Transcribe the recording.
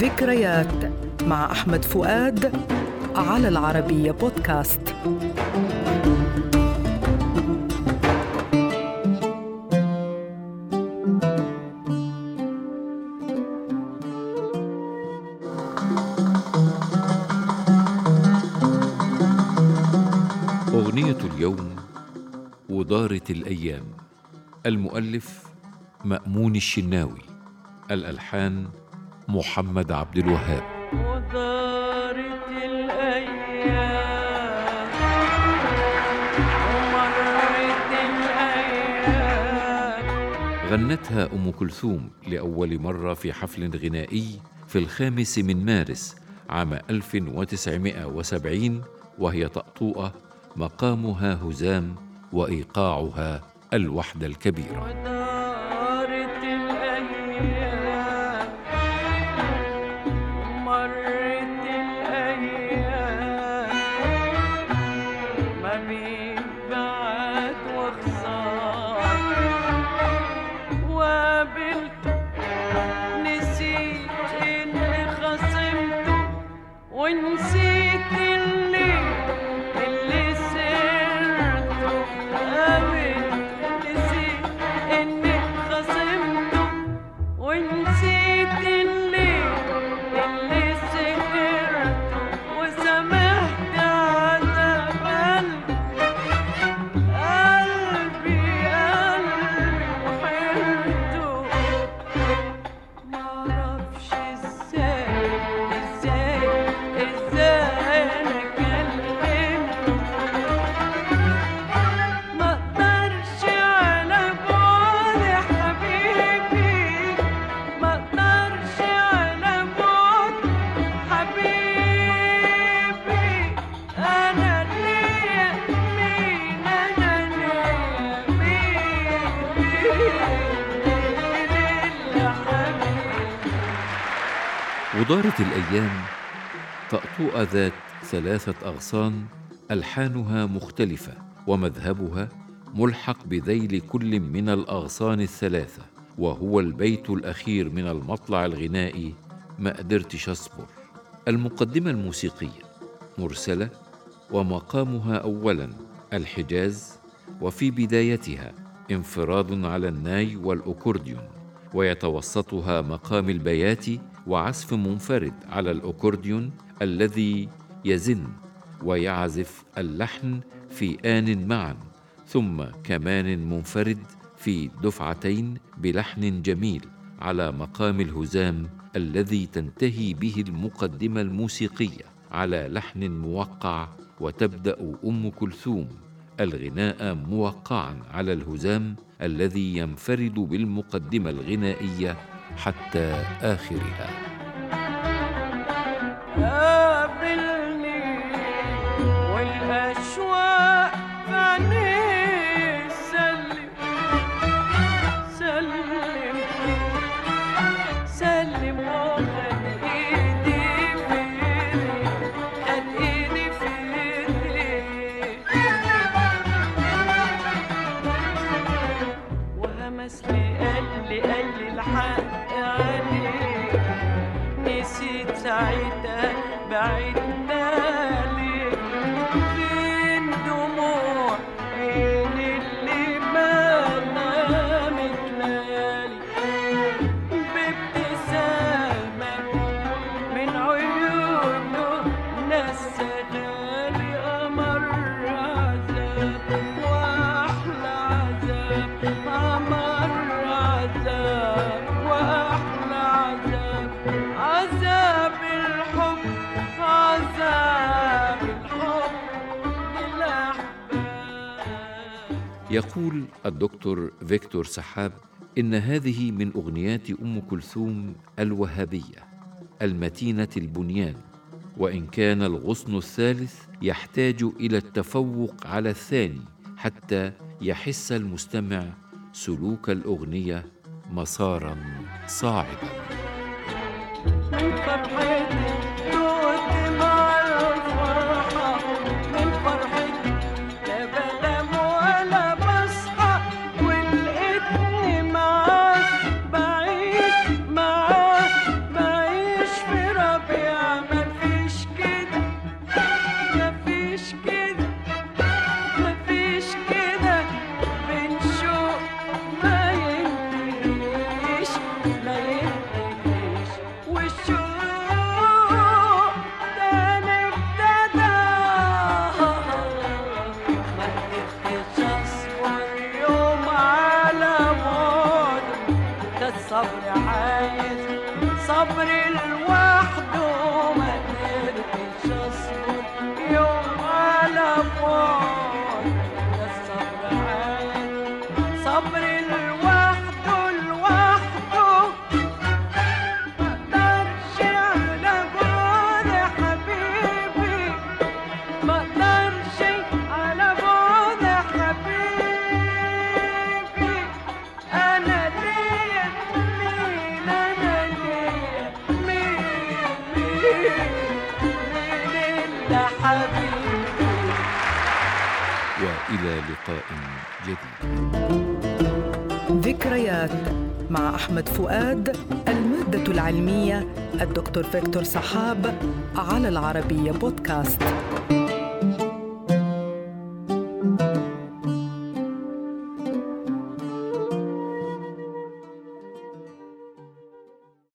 ذكريات مع أحمد فؤاد على العربية بودكاست. أغنية اليوم ودارت الأيام. المؤلف مأمون الشناوي. الألحان محمد عبد الوهاب. الأيام. غنتها أم كلثوم لأول مرة في حفل غنائي في الخامس من مارس عام 1970 وهي طأطوئة مقامها هزام وإيقاعها الوحدة الكبيرة. freuen uns sehr. ودارت الأيام طأطوءة ذات ثلاثة أغصان ألحانها مختلفة ومذهبها ملحق بذيل كل من الأغصان الثلاثة وهو البيت الأخير من المطلع الغنائي ما قدرتش أصبر المقدمة الموسيقية مرسلة ومقامها أولا الحجاز وفي بدايتها انفراد على الناي والأكورديون ويتوسطها مقام البياتي وعزف منفرد على الأكورديون الذي يزن ويعزف اللحن في آن معا ثم كمان منفرد في دفعتين بلحن جميل على مقام الهزام الذي تنتهي به المقدمة الموسيقية على لحن موقع وتبدأ أم كلثوم الغناء موقعا على الهزام الذي ينفرد بالمقدمة الغنائية حتى آخرها قابلني والأشواق يقول الدكتور فيكتور سحاب إن هذه من أغنيات أم كلثوم الوهابية المتينة البنيان. وإن كان الغصن الثالث يحتاج إلى التفوق على الثاني حتى يحس المستمع سلوك الأغنية مسارا صاعدا. عايز صبر لوحده ما قدرتش أصبر. يوم على وإلى لقاء جديد. ذكريات مع أحمد فؤاد المادة العلمية الدكتور فيكتور سحاب على العربية بودكاست.